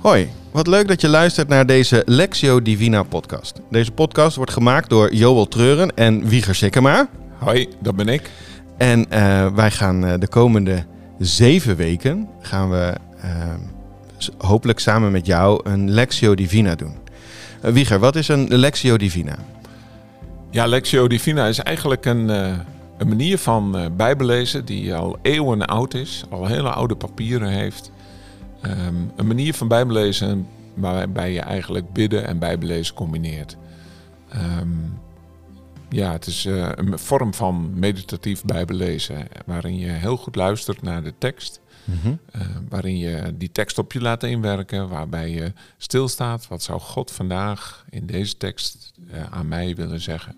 Hoi, wat leuk dat je luistert naar deze Lexio Divina podcast. Deze podcast wordt gemaakt door Joel Treuren en Wieger Sikkema. Hoi, dat ben ik. En eh, wij gaan eh, de komende zeven weken, gaan we eh, hopelijk samen met jou een Lexio Divina doen. Wieger, wat is een Lexio Divina? Ja, Lectio Divina is eigenlijk een, een manier van bijbellezen die al eeuwen oud is, al hele oude papieren heeft. Ehm, een manier van bijbellezen waarbij je eigenlijk bidden en bijbellezen combineert. Ehm, ja, het is eh, een vorm van meditatief bijbellezen waarin je heel goed luistert naar de tekst. Eh, waarin je die tekst op je laat inwerken, waarbij je stilstaat. Wat zou God vandaag in deze tekst eh, aan mij willen zeggen?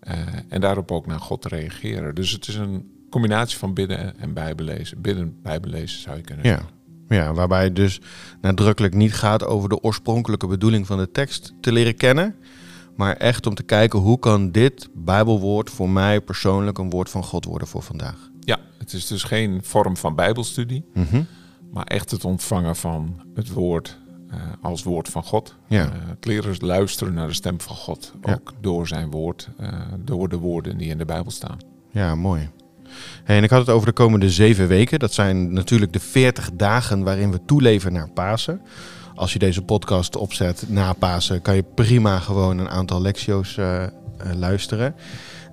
Eh, en daarop ook naar God reageren. Dus het is een combinatie van bidden en bijbellezen. Bidden, bijbellezen zou je kunnen Ja. zeggen. Ja, waarbij het dus nadrukkelijk niet gaat over de oorspronkelijke bedoeling van de tekst te leren kennen. Maar echt om te kijken hoe kan dit Bijbelwoord voor mij persoonlijk een woord van God worden voor vandaag. Ja, het is dus geen vorm van bijbelstudie, Mhm. maar echt het ontvangen van het woord eh, als woord van God. Ja. Eh, het leren luisteren naar de stem van God, Ja. ook door zijn woord, eh, door de woorden die in de Bijbel staan. Ja, mooi. En ik had het over de komende zeven weken. Dat zijn natuurlijk de 40 dagen waarin we toeleven naar Pasen. Als je deze podcast opzet na Pasen, kan je prima gewoon een aantal lectio's eh, eh, luisteren.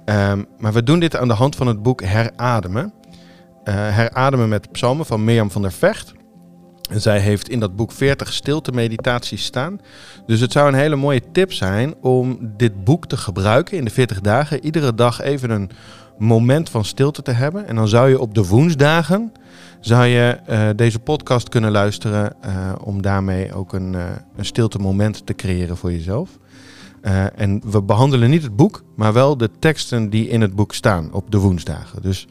Ehm, maar we doen dit aan de hand van het boek Herademen. Eh, herademen met psalmen van Mirjam van der Vecht. Zij heeft in dat boek 40 stilte-meditaties staan. Dus het zou een hele mooie tip zijn om dit boek te gebruiken in de 40 dagen. Iedere dag even een moment van stilte te hebben. En dan zou je op de woensdagen zou je, eh, deze podcast kunnen luisteren eh, om daarmee ook een, eh, een stilte moment te creëren voor jezelf. En we behandelen niet het boek, maar wel de teksten die in het boek staan op de woensdagen. Dus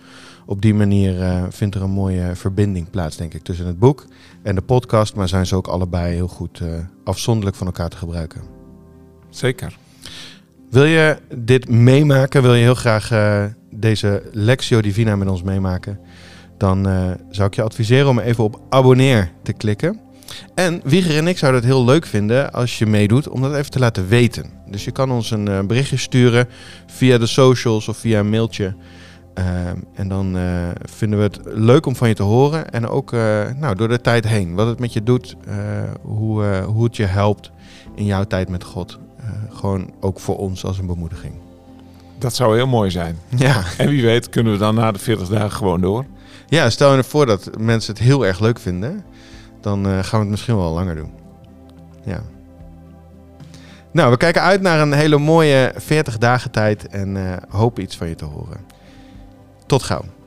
op die manier eh, vindt er een mooie verbinding plaats, denk ik, tussen het boek en de podcast. Maar zijn ze ook allebei heel goed eh, afzonderlijk van elkaar te gebruiken. Zeker. Wil je dit meemaken? Wil je heel graag eh, deze Lectio Divina met ons meemaken? Dan zou ik je adviseren om even op abonneer te klikken. En Wieger en ik zouden het heel leuk vinden als je meedoet om dat even te laten weten. Dus je kan ons een berichtje sturen via de socials of via een mailtje. Ehm, en dan eh, vinden we het leuk om van je te horen. En ook eh, nou, door de tijd heen. Wat het met je doet. eh, hoe, hoe het je helpt in jouw tijd met God. Gewoon ook voor ons als een bemoediging. Dat zou heel mooi zijn. Ja. En wie weet kunnen we dan na de 40 dagen gewoon door. ja, stel je voor dat mensen het heel erg leuk vinden. Dan gaan we het misschien wel langer doen. Ja. Nou, we kijken uit naar een hele mooie 40 dagen tijd. En hopen iets van je te horen. Tot gauw.